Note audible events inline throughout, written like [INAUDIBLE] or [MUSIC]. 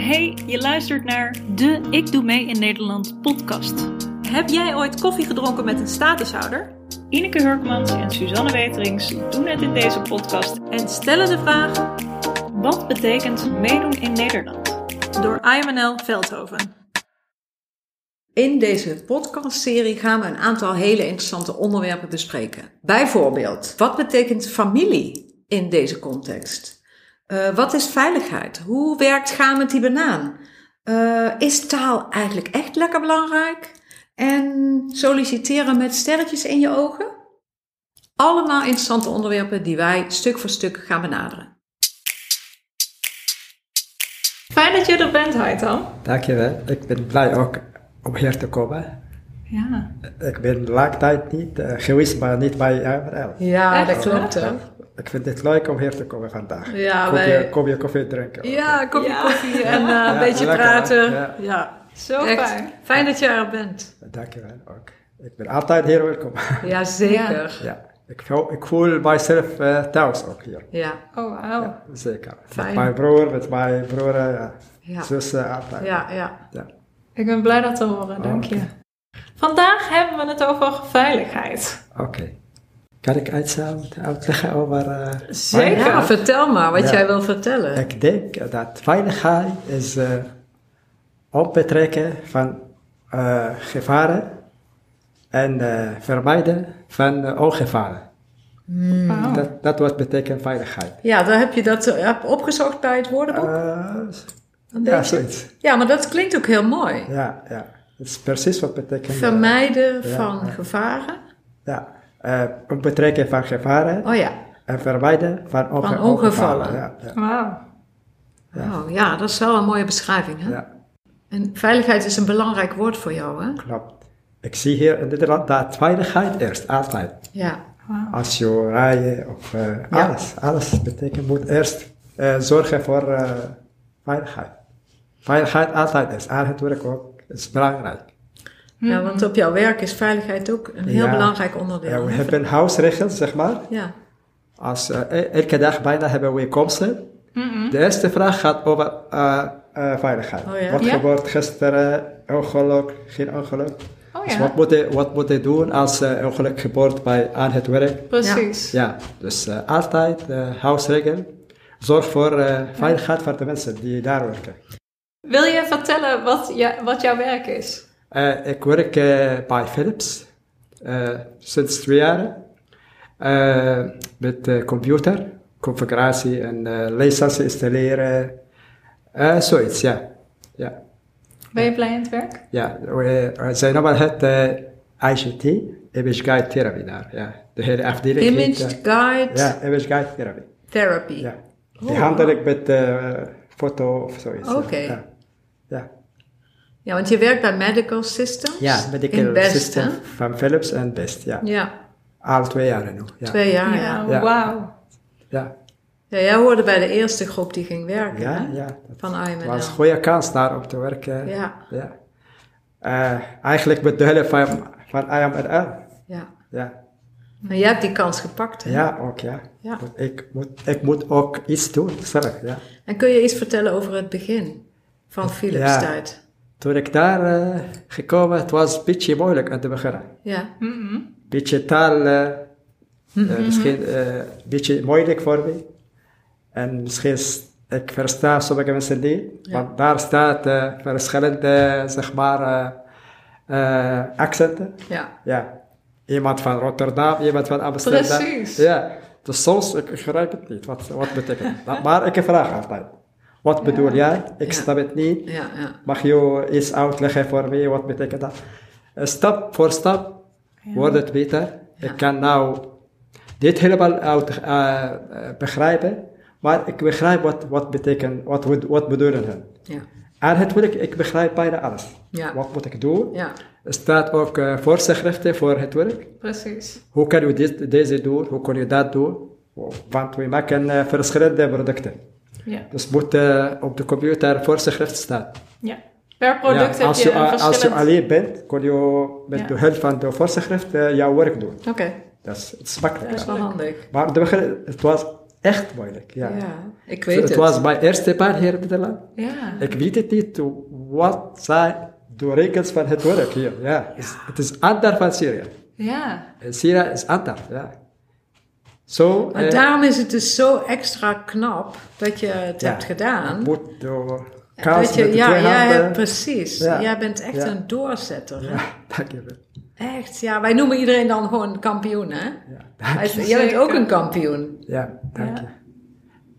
Hey, je luistert naar de Ik Doe Mee in Nederland podcast. Heb jij ooit koffie gedronken met een statushouder? Ineke Hurkmans en Suzanne Weterings doen het in deze podcast. En stellen de vraag Wat betekent meedoen in Nederland? door IMNL Veldhoven. In deze podcastserie gaan we een aantal hele interessante onderwerpen bespreken. Bijvoorbeeld, wat betekent familie in deze context? Uh, wat is veiligheid? Hoe werkt gaan met die banaan? Uh, is taal eigenlijk echt lekker belangrijk? En solliciteren met sterretjes in je ogen? Allemaal interessante onderwerpen die wij stuk voor stuk gaan benaderen. Fijn dat je er bent, Haitam. Dankjewel. Ik ben blij ook om hier te komen. Ja. Ik ben lang tijd niet uh, geweest, maar niet bij AMRL. Ja, dat klopt. Hè? Ik vind het leuk om hier te komen vandaag. Ja, kom, wij... je, kom je koffie drinken? Ja, kopje Ja. koffie en uh, Ja, een beetje lekker, praten. hè? Ja. Zo Echt fijn. Fijn dat je er bent. Dankjewel ook. Ik ben altijd hier welkom. Ja, zeker. [LAUGHS] ja. Ik, voel, ik voel mijzelf uh, thuis ook hier. Ja, Oh, wauw. Ja, zeker. Fijn. Met mijn broer, met mijn broer, ja. ja, zussen, altijd. ja, ja. Ja. Ik ben blij dat te horen, dank je. Oké. Vandaag hebben we het over veiligheid. Oké. Kan ik iets uit- uitleggen over uh, Zeker. Ja, vertel maar wat Ja. jij wil vertellen. Ik denk dat veiligheid is uh, opbetrekken van uh, gevaren en uh, vermijden van uh, ongevaren. Wauw. Dat, dat wat betekent veiligheid. Ja, dan heb je dat eh, heb opgezocht bij het woordenboek. Uh, ja, zoiets. Ja, maar dat klinkt ook heel mooi. Ja, ja. Dat is precies wat betekent. Vermijden van ja. gevaren. Ja. Uh, opbetrekken van gevaren Oh ja. en vermijden van, onge- Van ongevallen. Ja, ja, Wauw. Ja. Oh, ja, dat is wel een mooie beschrijving. Hè? ja, En veiligheid is een belangrijk woord voor jou, hè? klopt. Ik zie hier in Nederland dat veiligheid eerst, altijd. Ja. Als je rijdt of uh, Ja. alles, alles betekent moet eerst uh, zorgen voor uh, veiligheid. Veiligheid altijd is, aan het werk ook, is belangrijk. Ja, want op jouw werk is veiligheid ook een heel Ja. belangrijk onderdeel. Ja, we hebben huisregels, zeg maar. Ja. Als, uh, elke dag bijna hebben we komsten. Mhm. De eerste vraag gaat over uh, uh, veiligheid. Oh ja? Wat Ja? gebeurt gisteren? Ongeluk, geen ongeluk. Oh Dus ja, wat moet je, wat moet je doen als uh, ongeluk gebeurt bij, aan het werk? precies. Ja, dus uh, altijd uh, huisregel. Zorg voor uh, veiligheid voor de mensen die daar werken. Wil je vertellen wat, je, wat jouw werk is? Uh, ik werk uh, bij Philips uh, sinds twee jaar met computer, configuratie en uh, licentie installeren, zoiets, ja. ja. Ben je blij in het werk? Ja, we, we zijn noemen het ICT, Image Guide Therapy daar, ja. De hele afdeling Image Guide Ja, Image Guide Therapy, Therapy. ja. Die Oh, handel wauw. ik met foto of zoiets. Oké. Ja. ja. Ja, want je werkt bij Medical Systems. Ja, in medical Best, system hè? van Philips en Best, ja. Ja, Al twee jaar nu. Ja. twee jaar. Ja. Ja, Ja. wauw. Ja, Ja, jij hoorde bij de eerste groep die ging werken, ja, hè? ja. Dat Van was IMNL. een goede kans daar om te werken. Ja, ja. Eh, eigenlijk met de hulp van, van IMRL. ja. Ja. Maar jij hebt die kans gepakt, hè? ja, ook ja. Ja. Ik, moet, ik moet ook iets doen zelf, ja. En kun je iets vertellen over het begin van Philips Ja. tijd? Toen ik daar uh, gekomen, het was een beetje moeilijk aan te beginnen. Ja. Beetje taal, uh, uh, misschien uh, een beetje moeilijk voor me. En misschien is, ik versta sommige mensen niet, Ja. want daar staat uh, verschillende, zeg maar, uh, uh, accenten. Ja. Ja. Iemand van Rotterdam, iemand van Amsterdam. Precies. Ja. Dus soms, ik begrijp het niet, wat, wat betekent het. Maar ik vraag altijd. Wat bedoel jij? Ik snap het niet. Ja, ja. Mag je iets uitleggen voor mij? Wat betekent dat? Uh, Stap voor stap wordt het beter. Ik kan nou niet helemaal uit, uh, uh, begrijpen, maar ik begrijp wat, wat betekent, wat, wat, bedoelen hun. Ja. Het werk, ik begrijp bijna alles. Ja. Wat moet ik doen? Ja. Er staat ook uh, voorschriften voor het werk. Precies. Hoe kan je dit, deze doen? Hoe kan je dat doen? Want we maken uh, verschillende producten. Ja. Dus moet uh, op de computer voorschrift staan. ja. Per product heb als je, als je alleen bent, kun je met Ja. de hulp van de voorschrift uh, jouw werk doen. Oké, Dat is, het is makkelijk. dat is wel handig. Maar de begin, het was echt moeilijk, ja. Ja, ik weet het. het. was mijn eerste baan hier in Nederland. Ja. Ik weet het niet wat zijn de regels van het werk hier. Ja, Het, is, het is anders van Syrië. Ja. Syrië is anders, ja. Zo, eh, daarom is het dus zo extra knap dat je het ja, hebt gedaan. Moet door Dat kaas je, met de ja, precies. Ja. Jij bent echt Ja. een doorzetter. Ja, dankjewel. Echt, ja. Wij noemen iedereen dan gewoon kampioen, hè? Ja, je. Jij bent ook een kampioen. Ja, dank Ja. je.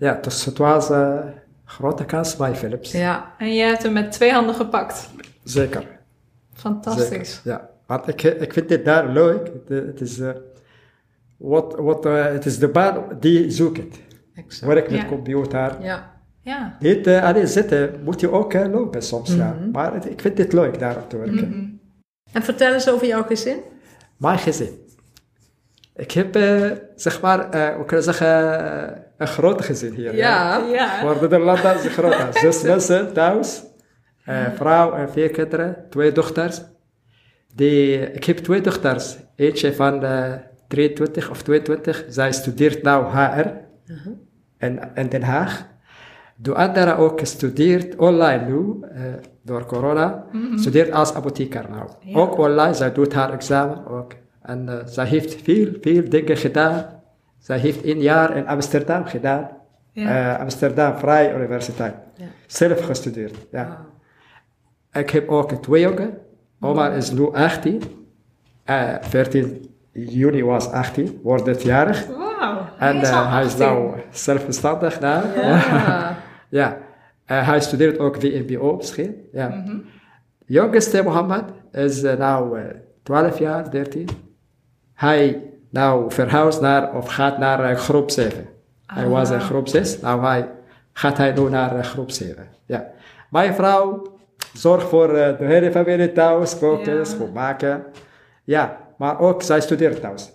Ja, dus het was een grote kans bij Philips. Ja. En je hebt hem met twee handen gepakt. Zeker. Fantastisch. Zeker. Ja, want ik, ik vind dit daar leuk. Het, het is, eh, wat, wat, eh, het is de baan die zoekt het. Exact. Werk met Ja. computer. Ja. Ja. Niet eh, alleen zitten, moet je ook eh, lopen soms. ja. Mhm. Maar het- ik vind dit leuk daar te werken. Mhm. En vertel eens over jouw gezin. Mijn gezin. Ik heb, zeg maar, we kunnen zeggen, een groot gezin hier. Ja. Ja. Voor Nederland is het groot. [LAUGHS] Zes mensen thuis. Eh, vrouw en vier kinderen, twee dochters. Die, ik heb twee dochters. Eentje van 23 of 22. Zij studeert nu HR in, in Den Haag. De andere ook studeert online nu, eh, door corona. Studeert als apotheker. Ja. Ook online, zij doet haar examen ook. En eh, zij heeft veel, veel dingen gedaan. Zij heeft een jaar in Amsterdam gedaan. Ja. Eh, Amsterdam Vrije Universiteit. Ja. Zelf gestudeerd. Ja. Ik heb ook twee jongen. Omar is nu 18. Eh 14 juni was 18, wordt het jarig. Wauw. En is eh, hij is 18. nou zelfstandig daar. Ja. [LAUGHS] Ja. Eh, hij studeert ook WMBO misschien. Ja. Mhm. Jongste Mohammed is uh, nou uh, 12 jaar, 13. Hij nou verhuist naar, of gaat naar groep 7. Hij was in groep 6, nou hij, gaat hij nu naar groep 7. Ja. Mijn vrouw zorgt voor de hele familie thuis, koken, schoonmaken. Ja, maar ook zij studeert thuis.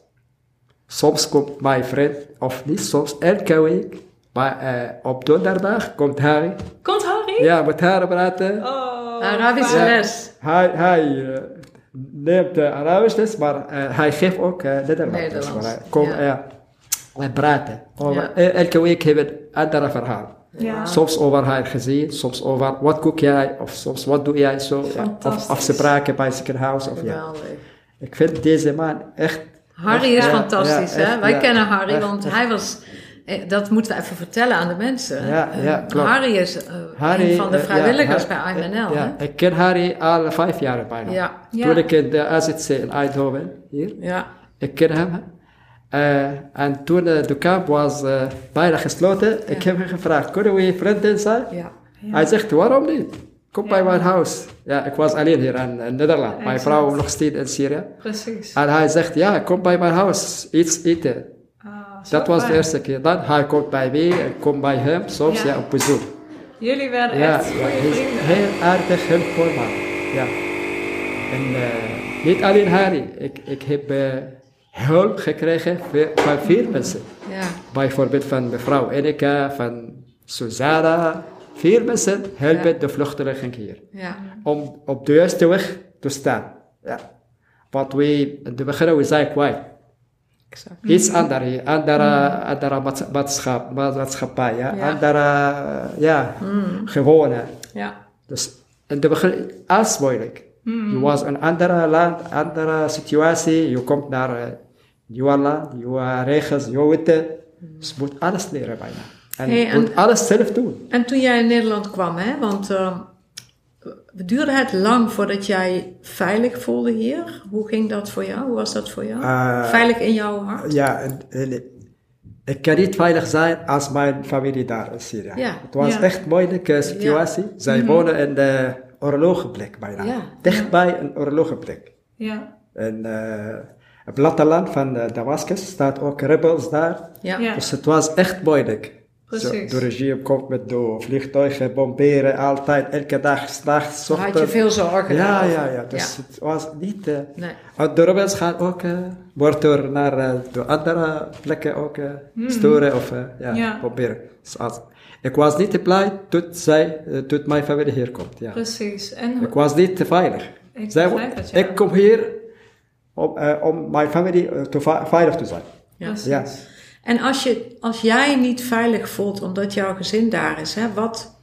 Soms komt mijn vriend, of niet soms, elke week, maar op donderdag komt Harry. Komt Harry? Ja, met haar praten. Oh. Arabische fijn. les. Hij, hij eh, neemt de Arabisch les, maar eh, hij geeft ook uh, Nederlands. Nederlands, komt ja. ja. en praten. Over, Ja. eh, Elke week hebben we een andere verhaal. Ja. Soms over haar gezin, soms over wat kook jij, of soms wat doe jij zo. Ja. Of afspraken bij ziekenhuis. Of, ja. Ik vind deze man echt... Harry is Ja, fantastisch, ja, hè? echt, Wij ja. kennen Harry, Echt, want hij was... eh, Dat moeten we even vertellen aan de mensen. Ja, Eh, ja, klopt. Harry is eh, Harry, een van de ja, vrijwilligers bij IMNL, Ja, ik ken Harry al vijf jaar bijna. hè? Ja. Toen ik in de AZC in Eindhoven, hier, ja. Ik ken hem. En toen de kamp was bijna gesloten, ik heb hem gevraagd, kunnen we vrienden zijn? ja. Hij zegt, waarom niet? Kom bij mijn huis. Ja, ik was alleen hier in, in Nederland. Mijn vrouw nog steeds in Syrië. Precies. En hij zegt, ja, kom bij mijn huis, iets eten. Ah, Dat was de eerste keer. Dan hij komt bij mij, ik kom bij hem, soms Ja. ja. op bezoek. Jullie werden Ja, echt goede vrienden. heel aardig, heel voor man. Ja. En eh, niet alleen Harry, ik, ik heb eh, hulp gekregen van veel mensen. ja. Bijvoorbeeld van mevrouw Eneka, van Susanna. Veel mensen helpen Ja. de vluchtelingen hier. ja. Om op de juiste weg te staan. Ja. Want we, in de begin, we zijn kwijt. Exact. Iets anders hier, andere, andere maats- maatschap, maatschappij, ja. Ja. andere, ja, gewone. Ja. Dus in de begin, alles moeilijk. Je was een andere land, andere situatie, je komt naar een nieuw land, nieuwe regels, nieuwe wetten. Dus je moet alles leren bijna. En Hey, en- alles zelf doen. En toen jij in Nederland kwam, hè, want uh, duurde het lang voordat jij veilig voelde hier? Hoe ging dat voor jou? Hoe was dat voor jou? Eh, veilig in jouw hart? Ja, ik kan niet veilig zijn als mijn familie daar in Syrië. Ja. Het was Ja. echt een moeilijke situatie. Zij wonen in de oorlogenplek bijna. Ja. Dichtbij een oorlogenplek. Ja. En uh, het platteland van uh, Damascus staat ook rebels daar. Ja. Ja. Dus het was echt moeilijk. Precies. Zo, de regime komt met de vliegtuigen, bomberen, altijd, elke dag, s'nachts, had je veel zorgen. Ja, daarover. ja, ja. Dus het was niet... eh, Nee. de rebels gaan ook uh, wordt er naar uh, de andere plekken ook uh, sturen of uh, ja, Ja. proberen. Dus als, ik was niet blij tot, zij, uh, tot mijn familie hier komt. Ja. Precies. En Ik was niet veilig. Ik Zij, begrijp het, ja. Ik kom hier om, uh, om mijn familie uh, te ve- veilig te zijn. Ja. Precies. En als, je, als jij niet veilig voelt omdat jouw gezin daar is, hè, wat,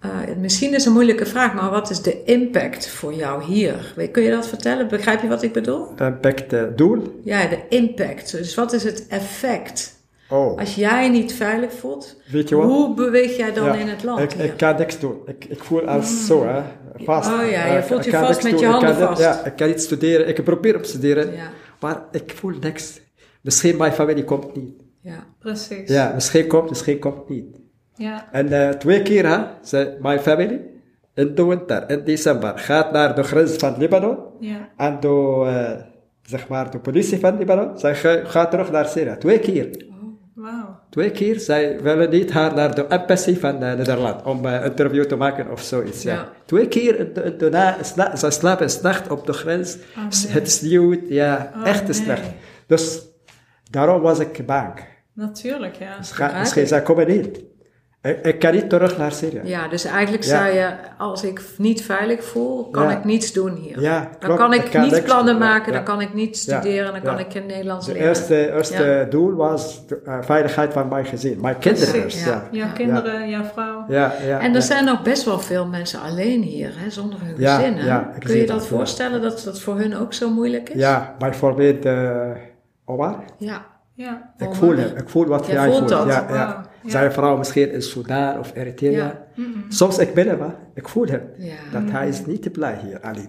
eh, misschien is een moeilijke vraag, maar wat is de impact voor jou hier? Kun je dat vertellen? Begrijp je wat ik bedoel? Impact eh, doel? Ja, de impact. Dus wat is het effect? Oh, Als jij niet veilig voelt, weet je wat? hoe beweeg jij dan Ja, in het land? Ik, ik kan niks doen. Ik, ik voel als zo, hè. Vast. Oh ja, je Eh, voelt je vast met je. Ik handen kan vast. Ja, ik kan niet studeren. Ik probeer op te studeren. Ja, Maar ik voel niks. Misschien mijn familie komt niet. ja. Precies. Ja, misschien komt, misschien komt niet. Ja. En eh, twee keer, hè, zei mijn familie in de winter, in december, gaat naar de grens van Libanon. Ja. En de, eh, zeg maar, de politie van Libanon, zij ga- gaat terug naar Syrië. Twee keer. Wauw. Twee keer, zij willen niet haar naar de embassy van eh, Nederland om een interview te maken of zoiets. Ja. Ja. Twee keer in de, in de na, sla, zij slapen s'nacht op de grens. Oh, nee. Het sneeuwt, ja, Oh, echt nee. slecht. Dus daarom was ik bang. Natuurlijk, ja. Dus ga- zij komen niet. Ik, ik kan niet terug naar Syrië. ja, dus eigenlijk Ja. zei je, als ik niet veilig voel, kan Ja. ik niets doen hier. Ja, dan kan ik, Ik kan niet plannen maken, dan kan ik niet studeren, dan kan ik in Nederlands De leren. eerste, eerste Ja. doel was de eh, veiligheid van mijn gezin. Mijn kinderen ja. ja. Jouw Ja. kinderen, jouw vrouw. Ja, ja, En er zijn nog best wel veel mensen alleen hier, hè, zonder hun gezin. Hè? ja, Kun je dat, voorstellen dat dat voor hun ook zo moeilijk is? Ja, bijvoorbeeld uh, Omar. Ja. Ja. Ik Omar. voel hem. Ik voel wat Jij voelt? Ja, ja. Wauw, ja. Zijn vrouw misschien in Sudan of Eritrea. Ja. Soms ik ben hem, ik voel hem. Ja. Dat hij is niet blij hier alleen.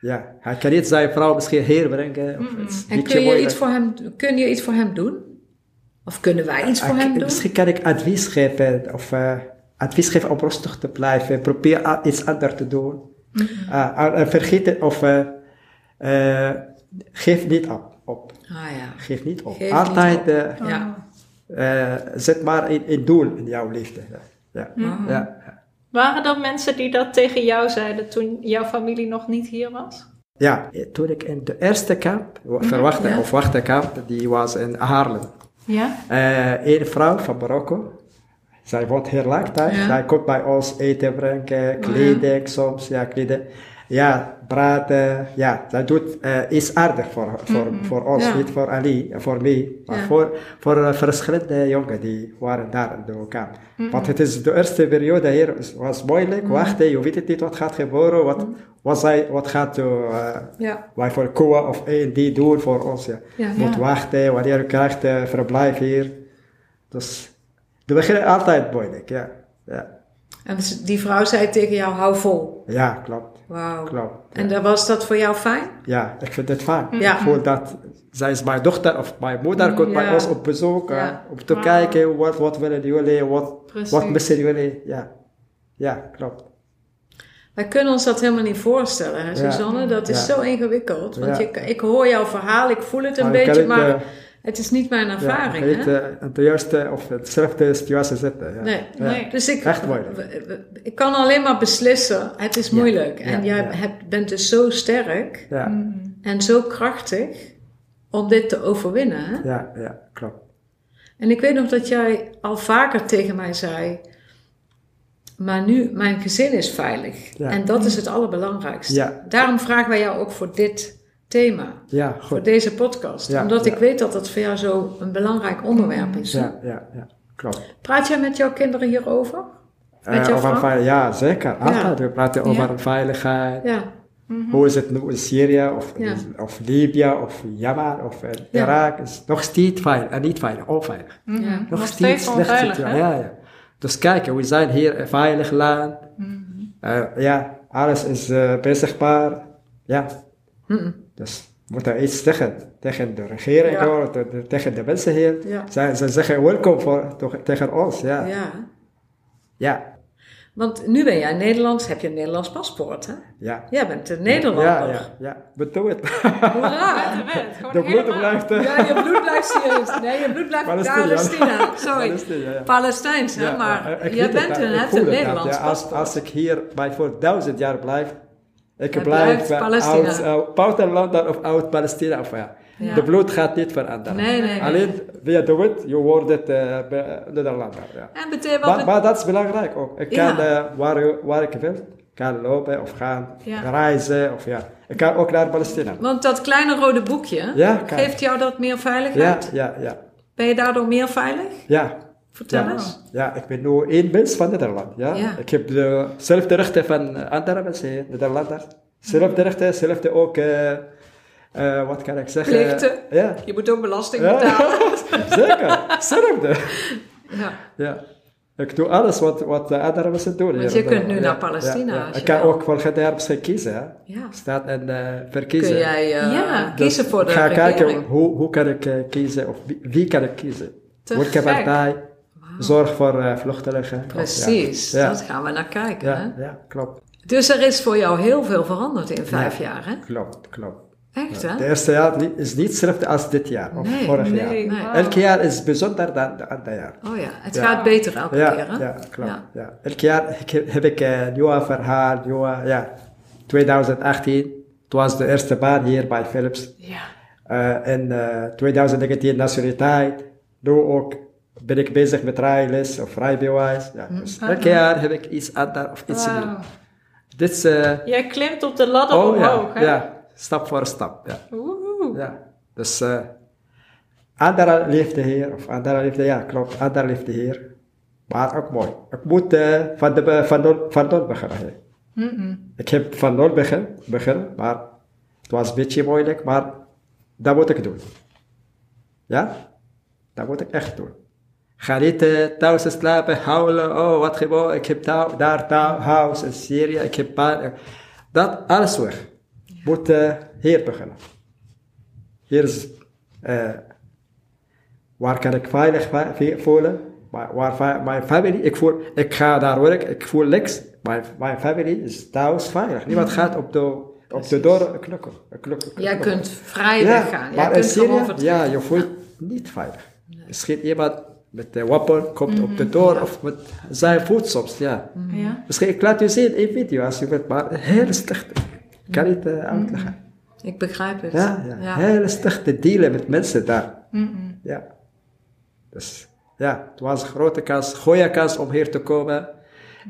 Ja, hij kan niet zijn vrouw misschien herbrengen. Of het is En kun je, iets voor hem, kun je iets voor hem doen? Of kunnen wij iets voor Ik- hem doen? Misschien kan ik advies geven, of eh, advies geven om rustig te blijven. Probeer iets anders te doen. Mm-hmm. Ah, en vergeet het, of eh, eh, geef niet op. Ah ja. Geef niet op. Geef Altijd niet eh, Ja. eh, zet maar een, een doel in jouw liefde. Ja. Ja. Mhm. Ja. Waren er mensen die dat tegen jou zeiden toen jouw familie nog niet hier was? ja, toen ik in de eerste kamp, verwachte ja. of wachtenkamp, die was in Haarlem. Ja. Eh, een vrouw van Marokko. Zij woont heel lang thuis. Ja. Zij komt bij ons eten brengen, kleding soms, ja, kleding. Ja, praten. Ja, zij doet eh, iets aardig voor, voor, voor ons, Ja. niet voor Ali, eh, voor mij, maar Ja. voor, voor eh, verschillende jongen die waren daar in de kamp. Want het is de eerste periode hier was- was moeilijk, wachten, je weet het niet wat gaat gebeuren, wat, wat, zij, wat gaat uh, Ja. wij voor Koa of een die doen voor ons. Ja. Moet wachten wanneer je krijgt eh, verblijf hier. Dus de begin altijd moeilijk, ja. Ja, En die vrouw zei tegen jou, hou vol. ja klopt. Wauw. klopt. En dat was dat voor jou fijn? Ja, ik vind het fijn. Ja. Ik voel dat zij is mijn dochter of mijn moeder komt bij ons op bezoek. eh, Ja. om te kijken wat, wat willen jullie, wat, Precies. wat missen jullie. Ja, ja klopt. Wij kunnen ons dat helemaal niet voorstellen, hè, Ja. Suzanne? Dat is Ja. zo ingewikkeld. Want Ja. je, ik hoor jouw verhaal, ik voel het een kan beetje, maar eh, het is niet mijn ervaring, ja, ik hè? de juiste of hetzelfde situatie zitten. Ja. Nee. Ja. Nee. Dus ik, Echt ik kan alleen maar beslissen, het is moeilijk. en jij hebt, bent dus zo sterk Ja, en zo krachtig om dit te overwinnen. Hè? ja, ja, klopt. En ik weet nog dat jij al vaker tegen mij zei, maar nu, mijn gezin is veilig. Ja. En dat is het allerbelangrijkste. Ja. Daarom vragen wij jou ook voor dit thema, Ja, voor goed. deze podcast. Ja, Omdat ja. ik weet dat dat voor jou zo een belangrijk onderwerp is. Ja, ja, ja, klopt. Praat jij met jouw kinderen hierover? Met Eh, jouw over vrouw? veilig- ja, zeker. Altijd. We praten Ja. over veiligheid. Ja. Hoe is het nu in Syrië of, Ja. of Libië of Jemen of eh, Ja. Irak? is nog steeds veilig, en niet veilig, onveilig. Mhm. Ja. Nog, Nog steeds steeds slecht onveilig? Ja, ja. Dus kijk, we zijn hier een veilig land. Mhm. Eh, ja, alles is uh, bezigbaar. Ja, Mm-mm. Dus we moeten iets zeggen tegen de regering Ja. hoor, te- te- tegen de mensen hier. Ja. Zij, ze zeggen welkom voor, toch, tegen ons. Ja. Ja. Want nu ben jij Nederlands, heb je een Nederlands paspoort, hè? Ja. Jij bent een Nederlander. Ja, ja, ja. Bedoel het. Hoera! [LAUGHS] De bloed helemaal. blijft. eh, Ja, je bloed blijft serieus. Nee, je bloed blijft Palestina. Palestina. [LAUGHS] Sorry. Palestina, ja. Palestijns, hè? Ja, maar jij het, bent een, een het, ja. Nederlands Ja, als, paspoort. als ik hier bij voor duizend jaar blijf, ik blijf blijft eh, of oud Palestina. Of, ja. Ja. De bloed gaat niet veranderen. Nee, nee, nee. Alleen via de wet, je wordt het uh, be- Nederlander. Ja. En betekent wat Maar, maar dat is belangrijk ook. Ik kan eh, waar, waar ik wil, kan lopen of gaan, reizen. Of, ja. Ik kan ook naar Palestina. Want dat kleine rode boekje, geeft jou dat meer veiligheid? Ja, ja, ja. Ben je daardoor meer veilig? Ja. Vertel ja. eens. Ja, ik ben nu één mens van Nederland. Ja? Ja. Ik heb dezelfde rechten van andere mensen hier, Nederlanders. Zelfde rechten, zelfde ook, eh, eh, wat kan ik zeggen? Plichten. Ja, Je moet ook belasting Ja. betalen. [LAUGHS] zeker. Zelfde. Ja. Ja. Ik doe alles wat, wat de andere mensen doen. Want hier. je kunt nu Ja, naar Palestina ja. Ik kan ook volgende jaar misschien kiezen. Hè? ja. Staat een eh Kun verkiezen. jij eh, Ja. kiezen Dus voor de ik ga regering? kijken hoe, hoe kan ik eh, kiezen, of wie, wie kan ik kiezen. Te Welke gek. partij, zorg voor eh, vluchtelingen. Precies, Ja. dat gaan we naar kijken. Ja, Hè? ja, ja, klopt. Dus er is voor jou heel veel veranderd in vijf Ja. jaar, hè? Klopt, klopt. Echt, Het hè? eerste jaar is niet hetzelfde als dit jaar of Nee, vorig Nee, jaar. Nee. Elk jaar is bijzonder dan de andere jaar. Oh ja, het Ja. gaat beter elke Ja, keer, hè? ja, klopt. Ja. Ja. Elk jaar heb, heb ik een nieuw verhaal, nieuwe, ja. 2018, het was de eerste baan hier bij Philips. Ja. Eh in eh 2019 nationaliteit. Nu ook ben ik bezig met rijles of rijbewijs. Ja, dus elk jaar heb ik iets anders of iets Wauw. nieuws. Dit is... eh, Jij klimt op de ladder oh omhoog, ja, hè? ja, stap voor stap. Ja. Oeh. Ja, dus eh andere liefde hier, of andere liefde, ja klopt, andere liefde hier. Maar ook mooi. Ik moet eh, van, de, van, van nul beginnen. Ik heb van nul begin, beginnen, maar het was een beetje moeilijk, maar dat moet ik doen. Ja? Dat moet ik echt doen. Ga niet eh, thuis slapen, huilen, oh wat gebeurt, ik heb thuis, daar thuis, huis in Syrië, ik heb pijn. Dat, alles weg. Moet eh, hier beginnen. Hier is, eh, waar kan ik veilig voelen? Waar, mijn familie, ik, voel, ik ga daar werken, ik voel niks. Mijn, familie is thuis veilig. Niemand gaat op de, op de deur knokken. knokken- Jij kunt vrij weggaan. Jij maar in kunt Syrië, gewoon vertrekken. ja, je voelt niet veilig. Misschien iemand met een wapen komt op de deur of met zijn voet soms, ja. Ja. Misschien ik laat je zien in video als je wilt, maar heel slecht. Ik kan niet eh, uitleggen. Ik begrijp het. Ja, ja, heel slechte dealen met mensen daar. Ja. Dus ja, het was een grote kans, goede kans om hier te komen.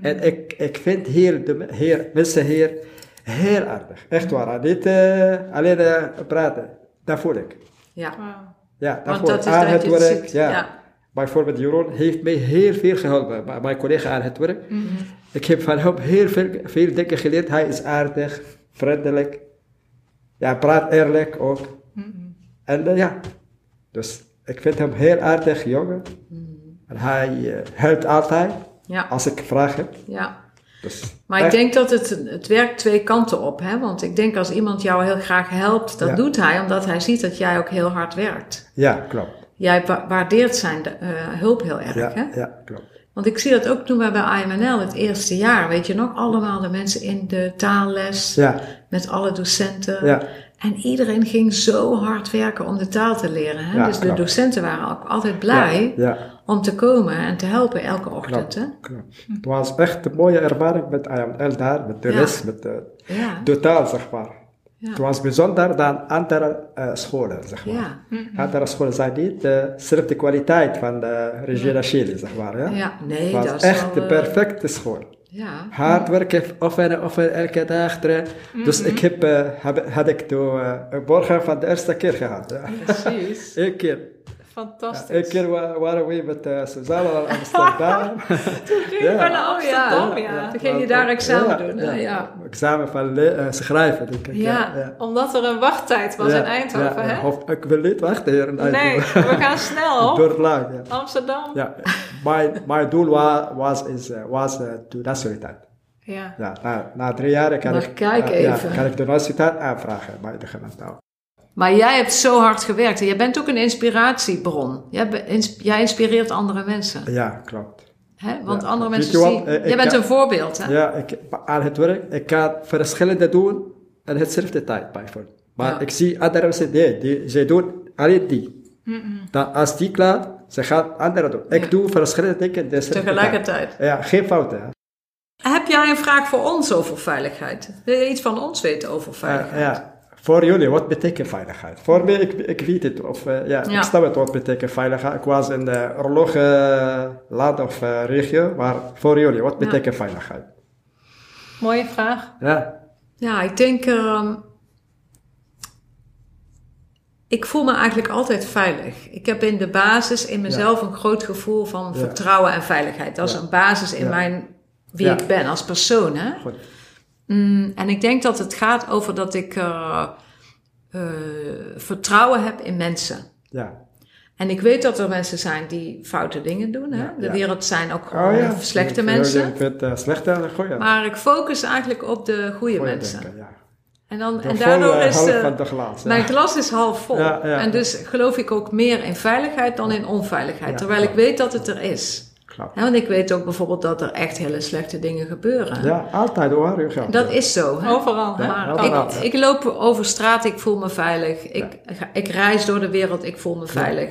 En ik, ik vind hier, de hier, mensen hier heel aardig. Echt waar. Niet eh, alleen eh, praten. Dat voel ik. Ja. Ja, dat Want voel dat ik. is Aan dat het werk. Ja. Bijvoorbeeld Jeroen heeft mij heel veel geholpen. Mijn collega aan het werk. Mhm. Ik heb van hem heel veel, veel dingen geleerd. Hij is aardig, vriendelijk. Ja, praat eerlijk ook. Mm-mm. En eh, ja, dus ik vind hem heel aardig jongen. Mhm. En hij eh, helpt altijd Ja. als ik vraag heb. ja. Dus Maar ik denk dat het, het werkt twee kanten op. Hè? Want ik denk als iemand jou heel graag helpt, dat Ja. doet hij omdat hij ziet dat jij ook heel hard werkt. Ja, klopt. Jij wa- waardeert zijn eh, hulp heel erg. Ja, Hè? ja, klopt. Want ik zie dat ook toen wij bij IMNL het eerste jaar, weet je nog, allemaal de mensen in de taalles, Ja, met alle docenten. ja, En iedereen ging zo hard werken om de taal te leren. Hè? Ja, dus de docenten waren ook altijd blij ja, om te komen en te helpen elke ochtend. klopt. Hè? klopt. Het was echt een mooie ervaring met IML daar, met de les, met de, de taal, zeg maar. Ja. Het was bijzonder dan andere eh, scholen, zeg maar. ja, Andere scholen zijn niet dezelfde kwaliteit van de Regina Chili, zeg maar. Ja? ja. Nee, Het was dat is echt de eh, perfecte school. Ja, Hard werken, oefenen, oefenen, elke dag. er- Dus ik heb, eh, heb, had ik de uh, borgen van de eerste keer gehad. Precies. [LAUGHS] Eén keer. Fantastisch. Eén keer wa- waren we met uh, Suzanne naar Amsterdam. [LAUGHS] Toen ging Ja. je naar Amsterdam, ja. ja. Toen ging je daar examen doen? Ja. Examen van le- eh, schrijven. Denk ik. Ja, ja. omdat er een wachttijd was Ja, in Eindhoven, ja, ja. hè? Of, ik wil niet wachten hier in Eindhoven. Nee, we gaan snel, [LAUGHS] Door lang, ja. Amsterdam. ja. Mijn, mijn doel wa- was, is, eh, was eh, de nationaliteit. Ja. Ja, na, na drie jaar kan Maar ik, kijk eh, ja, kan ik de nationaliteit aanvragen bij de gemeente. Maar jij hebt zo hard gewerkt en jij bent ook een inspiratiebron. Jij, ins- jij inspireert andere mensen. Ja, klopt. Hè? Want Ja. andere mensen zien... eh, jij bent kan- een voorbeeld, hè? Ja, ik, aan het werk, ik kan verschillende doen en hetzelfde tijd bijvoorbeeld. Maar Ja. ik zie andere mensen, nee, die, ze doen alleen die. Dan, als die klaar, ze gaan andere doen. Ik Ja. doe verschillende dingen Tegelijkertijd. tijd. Ja, geen fouten. hè. Heb jij een vraag voor ons over veiligheid? Wil je iets van ons weten over veiligheid? Eh, ja. Voor jullie, wat betekent veiligheid? Voor mij, ik, ik weet het. Of, eh, ja, Ja. Ik snap het wat betekent veiligheid. Ik was in de oorlogsland of eh, regio. Maar voor jullie, wat Ja. betekent veiligheid? Mooie vraag. Ja, Ja, ik denk... ehm, ik voel me eigenlijk altijd veilig. Ik heb in de basis in mezelf een groot gevoel van Ja. vertrouwen en veiligheid. Dat is Ja. een basis in Ja. mijn wie Ja. ik ben als persoon. Hè? Goed. Mm, en ik denk dat het gaat over dat ik eh, eh, vertrouwen heb in mensen. Ja. En ik weet dat er mensen zijn die foute dingen doen. Hè? Ja, De ja. wereld zijn ook Oh gewoon ja. slechte mensen. Vindt uh, slechte goede. Maar ik focus eigenlijk op de goede Goeie mensen. denken, ja. En, dan, De en daardoor is de glas. mijn glas is half vol. En dus geloof ik ook meer in veiligheid dan in onveiligheid. Terwijl ik weet dat het er is. Ja, want ik weet ook bijvoorbeeld dat er echt hele slechte dingen gebeuren. Ja, altijd hoor. je gaat. Dat is zo. Hè? Overal. hè? Ja, overal. Ik, ik loop over straat, ik voel me veilig. Ik, ik reis door de wereld, ik voel me veilig.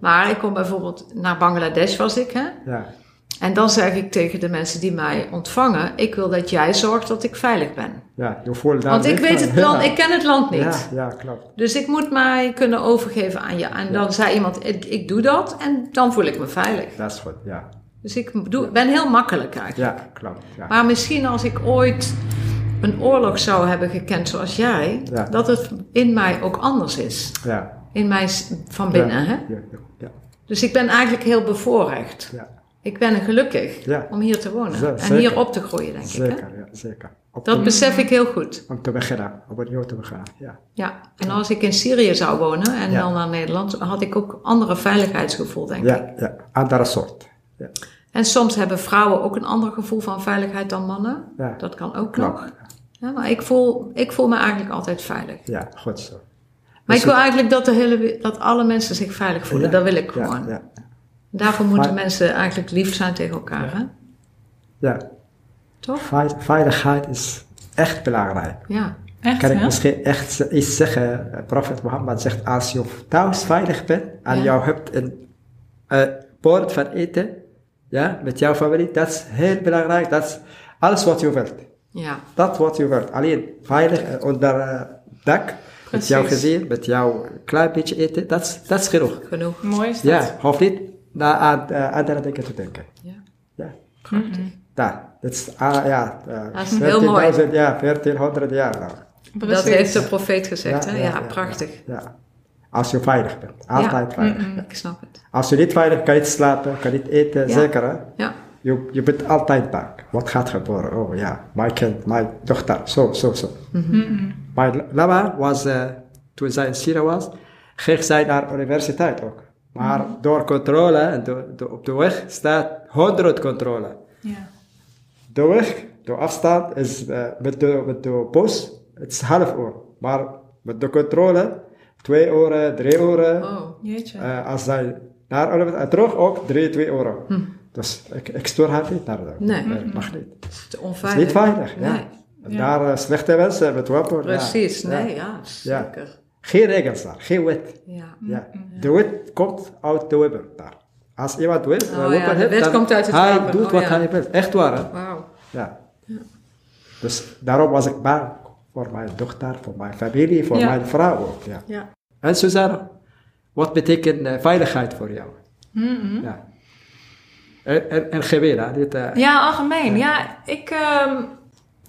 Maar ik kom bijvoorbeeld naar Bangladesh was ik, hè? Ja, En dan zeg ik tegen de mensen die mij ontvangen: ik wil dat jij zorgt dat ik veilig ben. ja, je Want ik weet het land, [LAUGHS] Ja. ik ken het land niet. Ja, ja, klopt. Dus ik moet mij kunnen overgeven aan je. En dan zei iemand: ik, ik doe dat en dan voel ik me veilig. Dat is goed, ja. Dus ik doe, ben heel makkelijk eigenlijk. Ja, klopt. Ja. Maar misschien als ik ooit een oorlog zou hebben gekend zoals jij, dat het in mij ook anders is. ja. In mij van binnen. Hè? ja, ja, ja. Dus ik ben eigenlijk heel bevoorrecht. Ja, Ik ben gelukkig Ja. om hier te wonen en zeker. hier op te groeien, denk ik. Zeker, ja, zeker. Op Dat besef ik heel goed. om te beginnen, om opnieuw te beginnen, ja. Ja. En als ik in Syrië zou wonen en Ja. dan naar Nederland, had ik ook andere veiligheidsgevoel, denk ik. Ja, ja, andere soort. Ja, En soms hebben vrouwen ook een ander gevoel van veiligheid dan mannen. Ja. Dat kan ook klopt. nog. Ja, maar ik voel, ik voel me eigenlijk altijd veilig. Ja, goed zo. Maar Dus ik wil het- eigenlijk dat, de hele, dat alle mensen zich veilig voelen. Dat wil ik gewoon. Ja, Daarvoor moeten Maar- mensen eigenlijk lief zijn tegen elkaar. Hè? ja. Toch? Veil- Veiligheid is echt belangrijk. Ja. Echt, Kan ik hè? misschien echt iets zeggen? Eh, Profet Mohammed zegt, als je thuis veilig bent en Ja. jou hebt een eh, bord van eten, ja, met jouw familie, dat is heel belangrijk. Dat is alles wat je wilt. Ja. Dat wat je wilt. Alleen veilig eh, onder eh, dak, met jouw gezin, met jouw klein beetje eten, dat is, dat is genoeg. Genoeg. Mooi is dat. Ja, hoef niet naar aan eh, andere dingen te denken. Ja. Ja, daar. Dat is, ah, ja, eh, Dat is heel mooi. 14.000 jaar, 1400 jaar lang. Dat heeft de profeet gezegd. Ja, hè? ja, Ja, ja, prachtig. Ja. Als je veilig bent. Altijd veilig. Ik snap het. Als je niet veilig kan je niet slapen, kan je niet eten, Ja. zeker hè? Ja. Je, je bent altijd bang. Wat gaat gebeuren? Oh ja, mijn kind, mijn dochter, zo, zo, zo. Mijn lama was, eh, toen zij in Syrië was, ging zij naar de universiteit ook. Maar door controle, op de weg staat 100 controle. Ja. De weg, de afstand is eh, met, de, met de bus, het is half uur. Maar met de controle, twee uur, drie uur. Oh. Jeetje. Eh, als zij naar Oliver en terug ook 3, 2 euro. Dus ik, ik stuur haar niet naar de. Nee. Eh, mag niet. Het is te Het is onveilig. niet veilig. Ja. Nee. En Daar eh, slechte mensen met wapen. ja. Precies. Ja. Nee, ja, Ja. zeker. Geen regels daar, geen wet. Ja. Ja. De wet komt uit de wapen daar. Als iemand wil, Oh ja, de heeft, wet dan komt uit het hij doet Oh wat ja. hij wil. Echt waar, hè? Ja. Dus daarom was ik bang voor mijn dochter, voor mijn familie, voor mijn vrouw ook. Ja. Ja. En Suzanne, wat betekent eh, veiligheid voor jou? Mhm. Ja. En, en, en gewin, hè? Dit, eh, Ja, algemeen. Ja, ik, ehm,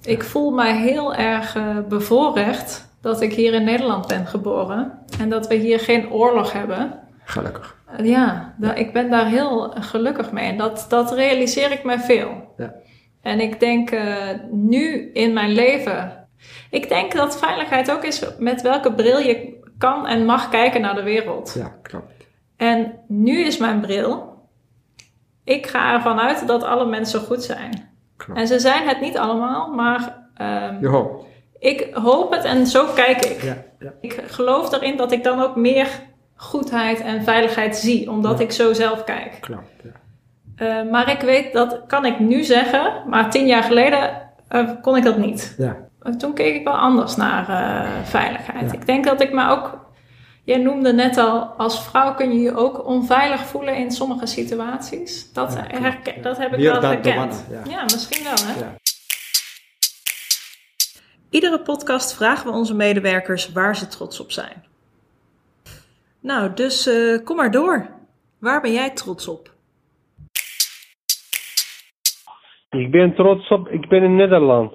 ik voel mij heel erg eh, bevoorrecht dat ik hier in Nederland ben geboren. En dat we hier geen oorlog hebben. Gelukkig. Ja, ik ben daar heel gelukkig mee. En dat, dat realiseer ik me veel. Ja. En ik denk eh, nu in mijn leven. Ik denk dat veiligheid ook is met welke bril je kan en mag kijken naar de wereld. Ja, klopt. En nu is mijn bril. Ik ga ervan uit dat alle mensen goed zijn. klopt. En ze zijn het niet allemaal, maar ehm, Je hoopt. Ik hoop het en zo kijk ik. Ja, ja. Ik geloof erin dat ik dan ook meer goedheid en veiligheid zie, omdat Ja. ik zo zelf kijk. Klopt. Ja. Eh, maar ik weet, dat kan ik nu zeggen, maar tien jaar geleden eh, kon ik dat niet. ja. Toen keek ik wel anders naar eh, veiligheid. Ik denk dat ik me ook, jij noemde net al, als vrouw kun je je ook onveilig voelen in sommige situaties. Dat, klopt, dat heb ik wel herkend. ja, misschien wel hè. Iedere podcast vragen we onze medewerkers waar ze trots op zijn. Nou, dus eh, kom maar door. Waar ben jij trots op? Ik ben trots op, ik ben in Nederland.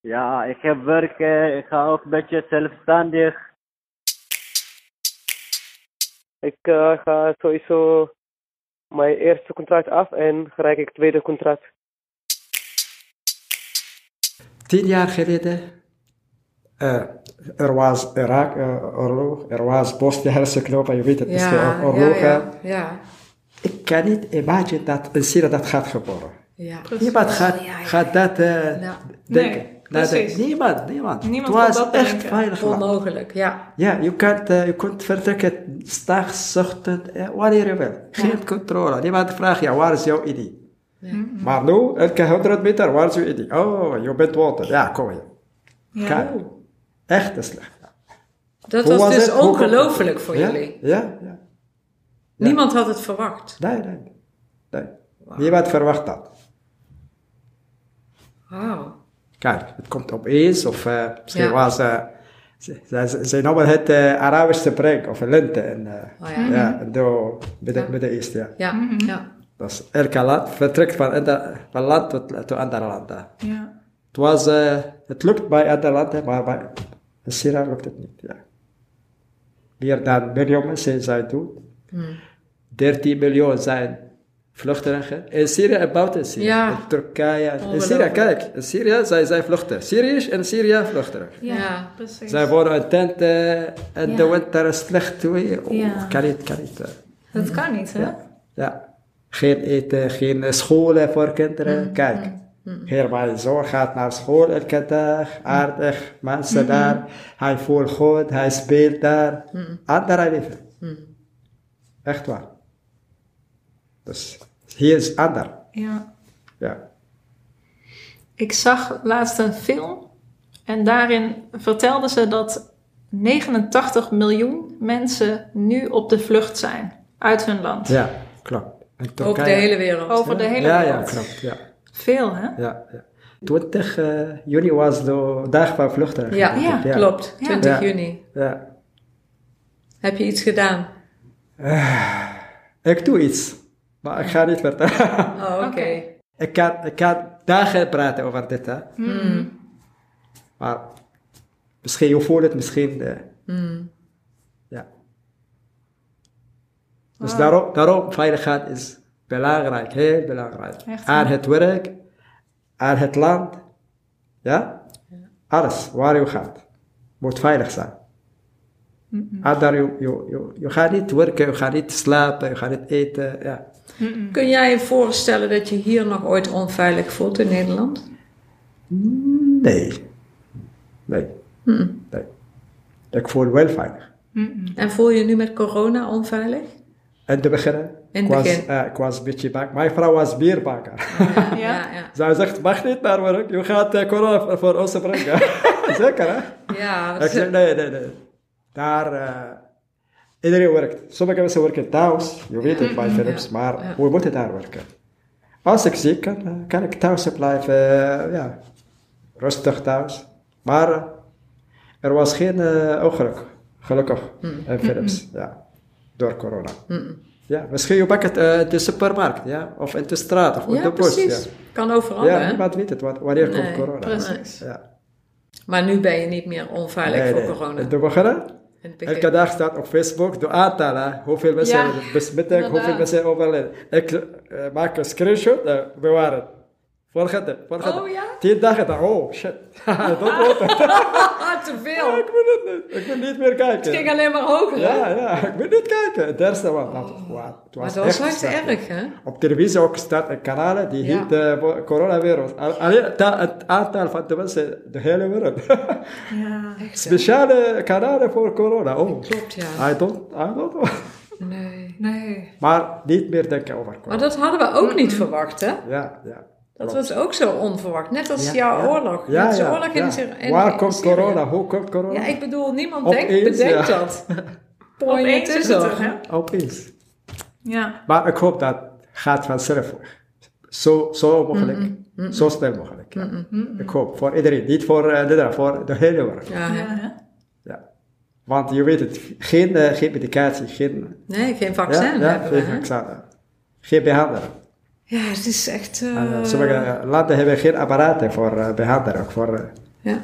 Ja, ik heb werk, eh, ik ga ook een beetje zelfstandig. Ik eh, ga sowieso mijn eerste contract af en gelijk ik tweede contract. Tien jaar geleden, eh, er was Irak-oorlog, er was Bosnië-Herzegovina, je weet het, is de Ja, oorlog. ja, ja, ja. Ik kan niet imagine dat een Syrië dat gaat gebeuren. ja. Niemand gaat, Ja, ja. gaat dat eh, Ja. denken. Nee, Dat- precies. niemand, niemand. Niemand het was dat echt bedenken. veilig. Onmogelijk, ja. Ja, je kunt, eh, je kunt vertrekken, s'nachts, ochtend, eh, wanneer je wil. Geen controle. Niemand vraagt, ja, waar is jouw ID? Maar nu, elke 100 meter, waar is jouw ID? Oh, je bent wanted. Ja, kom hier. Ja. Kijk. Echt slecht. Dat Hoe was, was dus ongelooflijk voor ja? jullie. Ja, ja. Niemand had het verwacht. Nee, nee. nee. Niemand verwacht dat. Wauw. Kijk, het komt opeens, of eh, misschien Ja. was... eh, ze, ze, ze noemen het eh, Arabische spring, of lente. En, eh, Oh ja. ja, en door Midden- Ja. Midden-Oosten, ja. Ja, ja. Dus elke land vertrekt van, land tot, tot ander land. Ja. Het, was, het lukt bij andere landen, maar bij Syrië lukt het niet. Ja. Meer dan miljoen mensen zijn dood. 13 miljoen zijn vluchtelingen. In Syrië en buiten Syrië. Ja. In Turkije. In Syrië, kijk. In Syrië zijn zij vluchten. Syriërs en Syrië vluchtelingen. Ja, Ja. precies. Zij wonen in tenten en Ja. de winter is slecht weer. Oh, Ja. Kan niet, kan niet. eh. Dat kan niet, hè? Ja. Geen eten, geen eh, scholen voor kinderen. Mm, Kijk, hier mijn zoon gaat naar school elke dag. Aardig, mensen Mm-hmm. daar. Hij voelt goed, hij speelt daar. Mm. Andere leven. Echt waar. Dus hier is ander. Ja. Ja. Ik zag laatst een film en daarin vertelden ze dat 89 miljoen mensen nu op de vlucht zijn uit hun land. ja, klopt. Over de hele wereld. Over de hele ja, wereld. Ja, klopt. Ja, Veel, hè? ja, ja. 20 eh, juni was de dag van vluchtelingen. Ja, ik, klopt. Ja. 20 Ja. juni. Ja. Heb je iets gedaan? Ik doe iets, maar ik ga niet vertellen. [LAUGHS] Oh, oké. Oké. ik, kan, ik kan dagen praten over dit, hè. Hmm. Maar misschien je voelt het, misschien... eh, Hmm. ja. Dus daarom, daarom veiligheid is belangrijk, heel belangrijk. Echt, aan het werk, aan het land, ja? Alles, waar je gaat, moet veilig zijn. Ander, je, je, je, je gaat niet werken, je gaat niet slapen, je gaat niet eten, ja. Kun jij je voorstellen dat je hier nog ooit onveilig voelt in Nederland? Nee. Nee. Nee. Ik voel wel veilig. En voel je je nu met corona onveilig? In het begin, In het ik, was, begin. eh, ik was een beetje bang. Mijn vrouw was bierbakker. [LAUGHS] Ja, Ja. ja. Zij zegt, mag niet naar werk, je gaat eh, corona voor- voor ons brengen. [LAUGHS] Zeker, hè? Ja, Ik zeg, nee, nee, nee. Daar, eh, iedereen werkt. Sommige mensen werken thuis, je weet het bij Philips, maar Ja. we moeten daar werken. Als ik ziek kan, eh, kan ik thuis blijven, eh, ja, rustig thuis. Maar er was geen eh, ongeluk, gelukkig, in Philips, ja, door corona. Ja, misschien je het eh, in de supermarkt, ja, of in de straat, of op ja, de bus. precies. Ja, Kan overal, ja hè? niemand weet het, wanneer Nee, komt corona. precies. Ja. Maar nu ben je niet meer onveilig Nee, voor nee. corona. In de begin, In het begin. Elke dag staat op Facebook de aantallen, hoeveel mensen besmetten, hoeveel mensen overlijden. Ik eh, maak een screenshot, uh, bewaren. Volgende, volgende. Oh, ja? Tien dagen, dan, oh shit, [LAUGHS] dat wordt het. [LAUGHS] Ah, te veel. ik wil het niet, ik wil niet meer kijken. Het ging alleen maar hoger, hè? ja, ja, ik wil niet kijken. Het eerste was, wow, het Maar was dat was echt echt erg, hè? Op televisie ook staat een kanaal die Ja. heet uh, coronavirus. Al- Alleen het aantal van de mensen, de hele wereld. [LAUGHS] Ja. Speciale kanalen voor corona. Oh, Klopt, ja. I don't, I don't know. Nee. Nee. Maar niet meer denken over Maar corona. dat hadden we ook niet verwacht, hè? Ja, ja. Dat klopt. was ook zo onverwacht. Net als Ja, jouw ja. oorlog. Ja, Net als ja, oorlog in, in Waar in komt Syrië. corona? Hoe komt corona? Ja, ik bedoel, niemand denkt, bedenkt ja. dat. [LAUGHS] Opeens is het er, hè? Opeens. Ja. Maar ik hoop dat gaat vanzelf. Zo, zo mogelijk. Zo snel mogelijk. ja. Ik hoop. Voor iedereen. Niet voor uh, Nederland, voor de hele wereld. Ja, Ja. Want je weet het. Geen, eh, geen medicatie. Geen, Nee, geen vaccin ja, ja, hebben we, geen vaccin. Geen behandeling. Ja, het is echt... eh, eh, sommige landen hebben geen apparaten voor uh, behandeling. Voor, uh, Ja.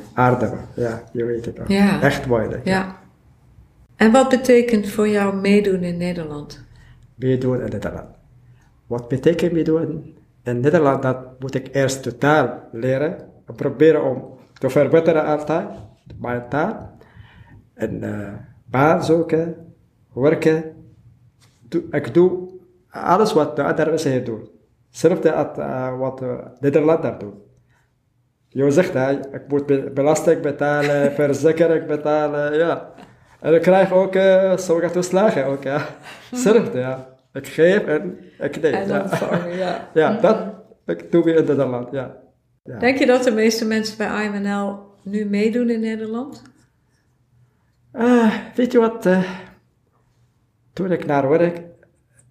Ja, je weet het ook. Ja. Echt moeilijk. Ja. En wat betekent voor jou meedoen in Nederland? Meedoen in Nederland. Wat betekent meedoen in Nederland? Dat moet ik eerst de taal leren. En proberen om te verbeteren altijd. Mijn taal. En eh baan zoeken. Werken. Ik doe alles wat de andere mensen hier doen. Hetzelfde als wat de Nederlander doen. Je zegt, hè, ik moet be- belasting betalen, verzekering betalen, ja. En ik krijg ook uh, sommige toeslagen ook, ja. Hetzelfde, ja. Ik geef en ik neem. En ja. ja. ja, dat ik doe weer in Nederland, ja. ja. Denk je dat de meeste mensen bij IMNL nu meedoen in Nederland? Ah, weet je wat? eh, toen ik naar werk,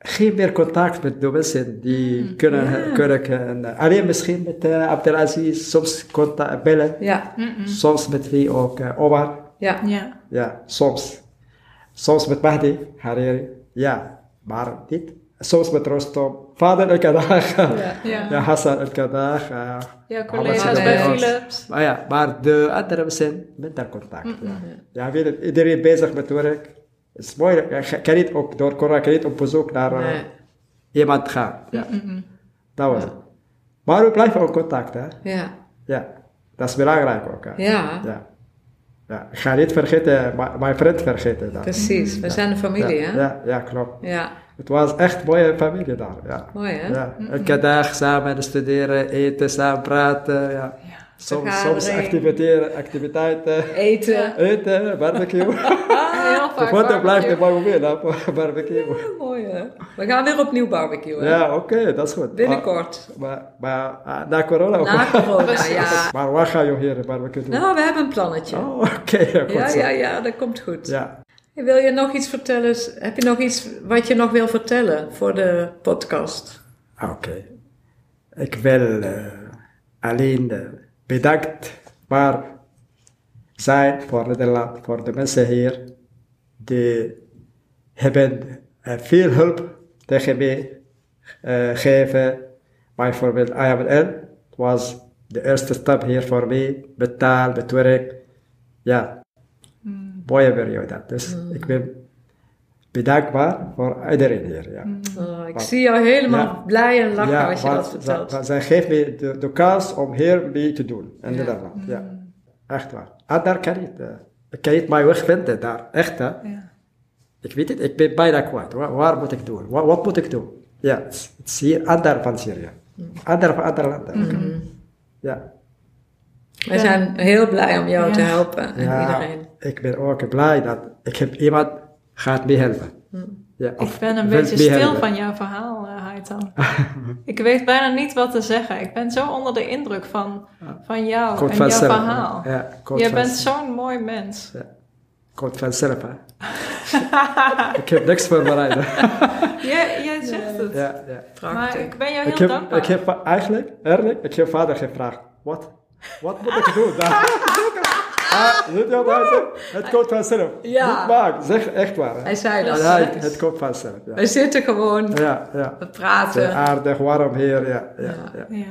geen meer contact met de mensen die kunnen, ja. kunnen en, eh, alleen misschien met uh, Abdelaziz, soms contact bellen, Ja, soms met wie ook uh, Omar, ja. Ja. ja, soms. Soms met Mahdi, Hariri, ja, maar niet. Soms met Rostom, vader El-Kadag, [LAUGHS] ja. Ja. Hassan El-Kadag, uh, Ja, collega's bij. Philips. maar ja, maar de andere zijn minder contact. Ja, ja weet je, iedereen bezig met werk. Het is mooi, je kan niet op, door corona kan niet op bezoek naar eh, iemand gaan. Ja. Dat was het. Maar we blijven ook contact, hè. Ja, Ja, dat is belangrijk ook, hè. ja, Ja. ja. Ik ga niet vergeten, mijn- vriend vergeten precies. We zijn een familie, ja, hè? Ja, ja, klopt. Ja, Het was echt een mooie familie daar, ja. mooi, hè? Ja, elke dag samen studeren, eten, samen praten, ja. Soms, soms activiteiten, Eten. eten, barbecue. [LAUGHS] Heel De vaak foto blijft barbecue. in mijn mobiel, hè, barbecue. [LAUGHS] Mooi, hè? We gaan weer opnieuw barbecuen. Ja, oké, dat is goed. Binnenkort. Maar, maar ah, na corona ook. Na corona, [LAUGHS] ja. Maar waar ga je hier barbecue doen? Nou, we hebben een plannetje. Oh, [LAUGHS] oké, ja, goed Ja, ja, ja, dat komt goed. Ja. Wil je nog iets vertellen? Heb je nog iets wat je nog wil vertellen voor de podcast? Oké. Ik wil eh, alleen eh, bedankt maar zijn voor Nederland, voor de mensen hier. Die hebben eh, veel hulp tegen mij eh, gegeven. Bijvoorbeeld IML. Het was de eerste stap hier voor mij. Met taal, met werk. Ja. Mooie periode. Dus ik ben bedankbaar voor iedereen hier. Ja. Oh, ik zie jou helemaal Ja. blij en lachen als je want dat vertelt. ze- ze- Zij geeft me de, de kans om hier mee te doen in Ja. Nederland. Ja. Echt waar. En daar kan niet. Ik kan niet mijn weg vinden daar. Echt hè. Ja. Ik weet het, ik ben bijna kwijt. Waar, waar moet ik doen? Wat, wat moet ik doen? Ja, het is- het hier ander van Syrië. Ander van andere landen. Ja. We zijn heel blij om jou Ja. te helpen en ja. iedereen. Ik ben ook blij dat ik heb iemand gaat me helpen. Ja, Ik ben een beetje stil van jouw verhaal, uh, [LAUGHS] ik weet bijna niet wat te zeggen. Ik ben zo onder de indruk van, van jou Komt en jouw verhaal. Ja, Je bent zo'n mooi mens. Komt vanzelf, hè. [LAUGHS] ik heb niks voorbereid. [LAUGHS] Jij, jij zegt het. ja, ja. Maar ik ben jou heel Ik heb, dankbaar. ik heb eigenlijk, eerlijk, ik heb vader gevraagd, wat, wat moet ik doen? Het komt vanzelf. Ja. Niet maken, zeg echt waar. hè. Hij zei dat. Ja, het, het komt vanzelf. Ja, We zitten gewoon, ja. ja. we praten. aardig, warm hier. Ja, ja, ja. Ja.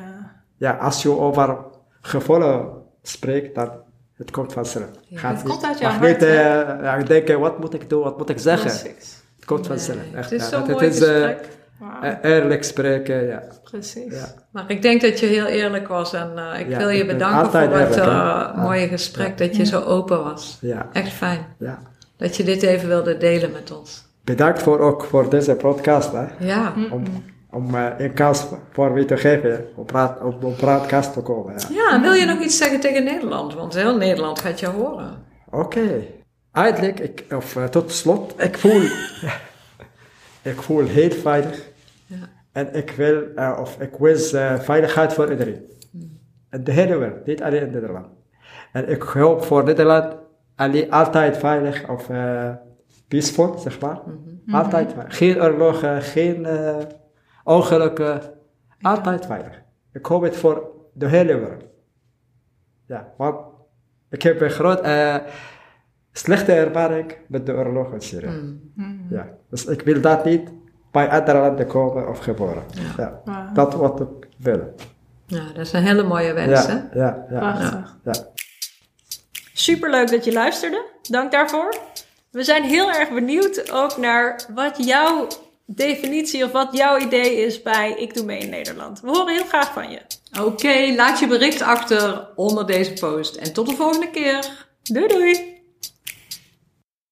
ja, als je over gevoelens spreekt, dan het komt vanzelf. Gaat Het niet- komt uit jouw mag hart, niet eh, ja, denken, wat moet ik doen, wat moet ik zeggen? Precies. Het komt vanzelf. Echt, Het is Het mooi is, eh, gesprek. Eh, eerlijk spreken, ja. precies. ja. Maar ik denk dat je heel eerlijk was en eh, ik Ja, wil je ik bedanken voor het eh, Ja. mooie gesprek, dat je zo open was. ja, Echt fijn ja. dat je dit even wilde delen met ons. Bedankt voor, ook voor deze podcast. Hè. Ja, Om, om eh, een kans voor mij te geven om praat, op een praatkast te komen. Ja. ja en wil je nog iets zeggen tegen Nederland? Want heel Nederland gaat je horen. Oké. Eindelijk, ik, of tot slot, ik voel, [LAUGHS] ik voel heel veilig. En ik wil, eh, of ik wens eh, veiligheid voor iedereen. In de hele wereld, niet alleen in Nederland. En ik hoop voor Nederland alleen altijd veilig of eh, peaceful, zeg maar. Altijd veilig. Geen oorlogen, geen eh, ongelukken. Altijd veilig. Ik hoop het voor de hele wereld. Ja, want ik heb een groot, eh, slechte ervaring met de oorlog in Syrië. Ja, dus ik wil dat niet bij andere landen komen of geboren. Ja. Dat wat ik wil. Ja, dat is een hele mooie wens, hè? Ja, ja, ja. Prachtig. ja. Superleuk dat je luisterde. Dank daarvoor. We zijn heel erg benieuwd ook naar wat jouw definitie of wat jouw idee is bij Ik Doe Mee in Nederland. We horen heel graag van je. Oké, laat je bericht achter onder deze post. En tot de volgende keer. Doei doei!